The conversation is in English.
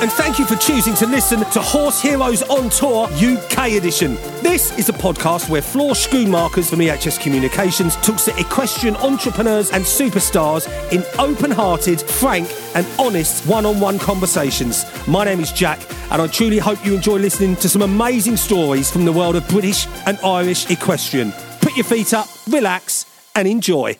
and thank you for choosing to listen to Horse Heroes on Tour UK edition. This is a podcast where Floor Schoonmakers from EHS Communications talks to equestrian entrepreneurs and superstars in open hearted, frank, and honest one on one conversations. My name is Jack, and I truly hope you enjoy listening to some amazing stories from the world of British and Irish equestrian. Put your feet up, relax, and enjoy.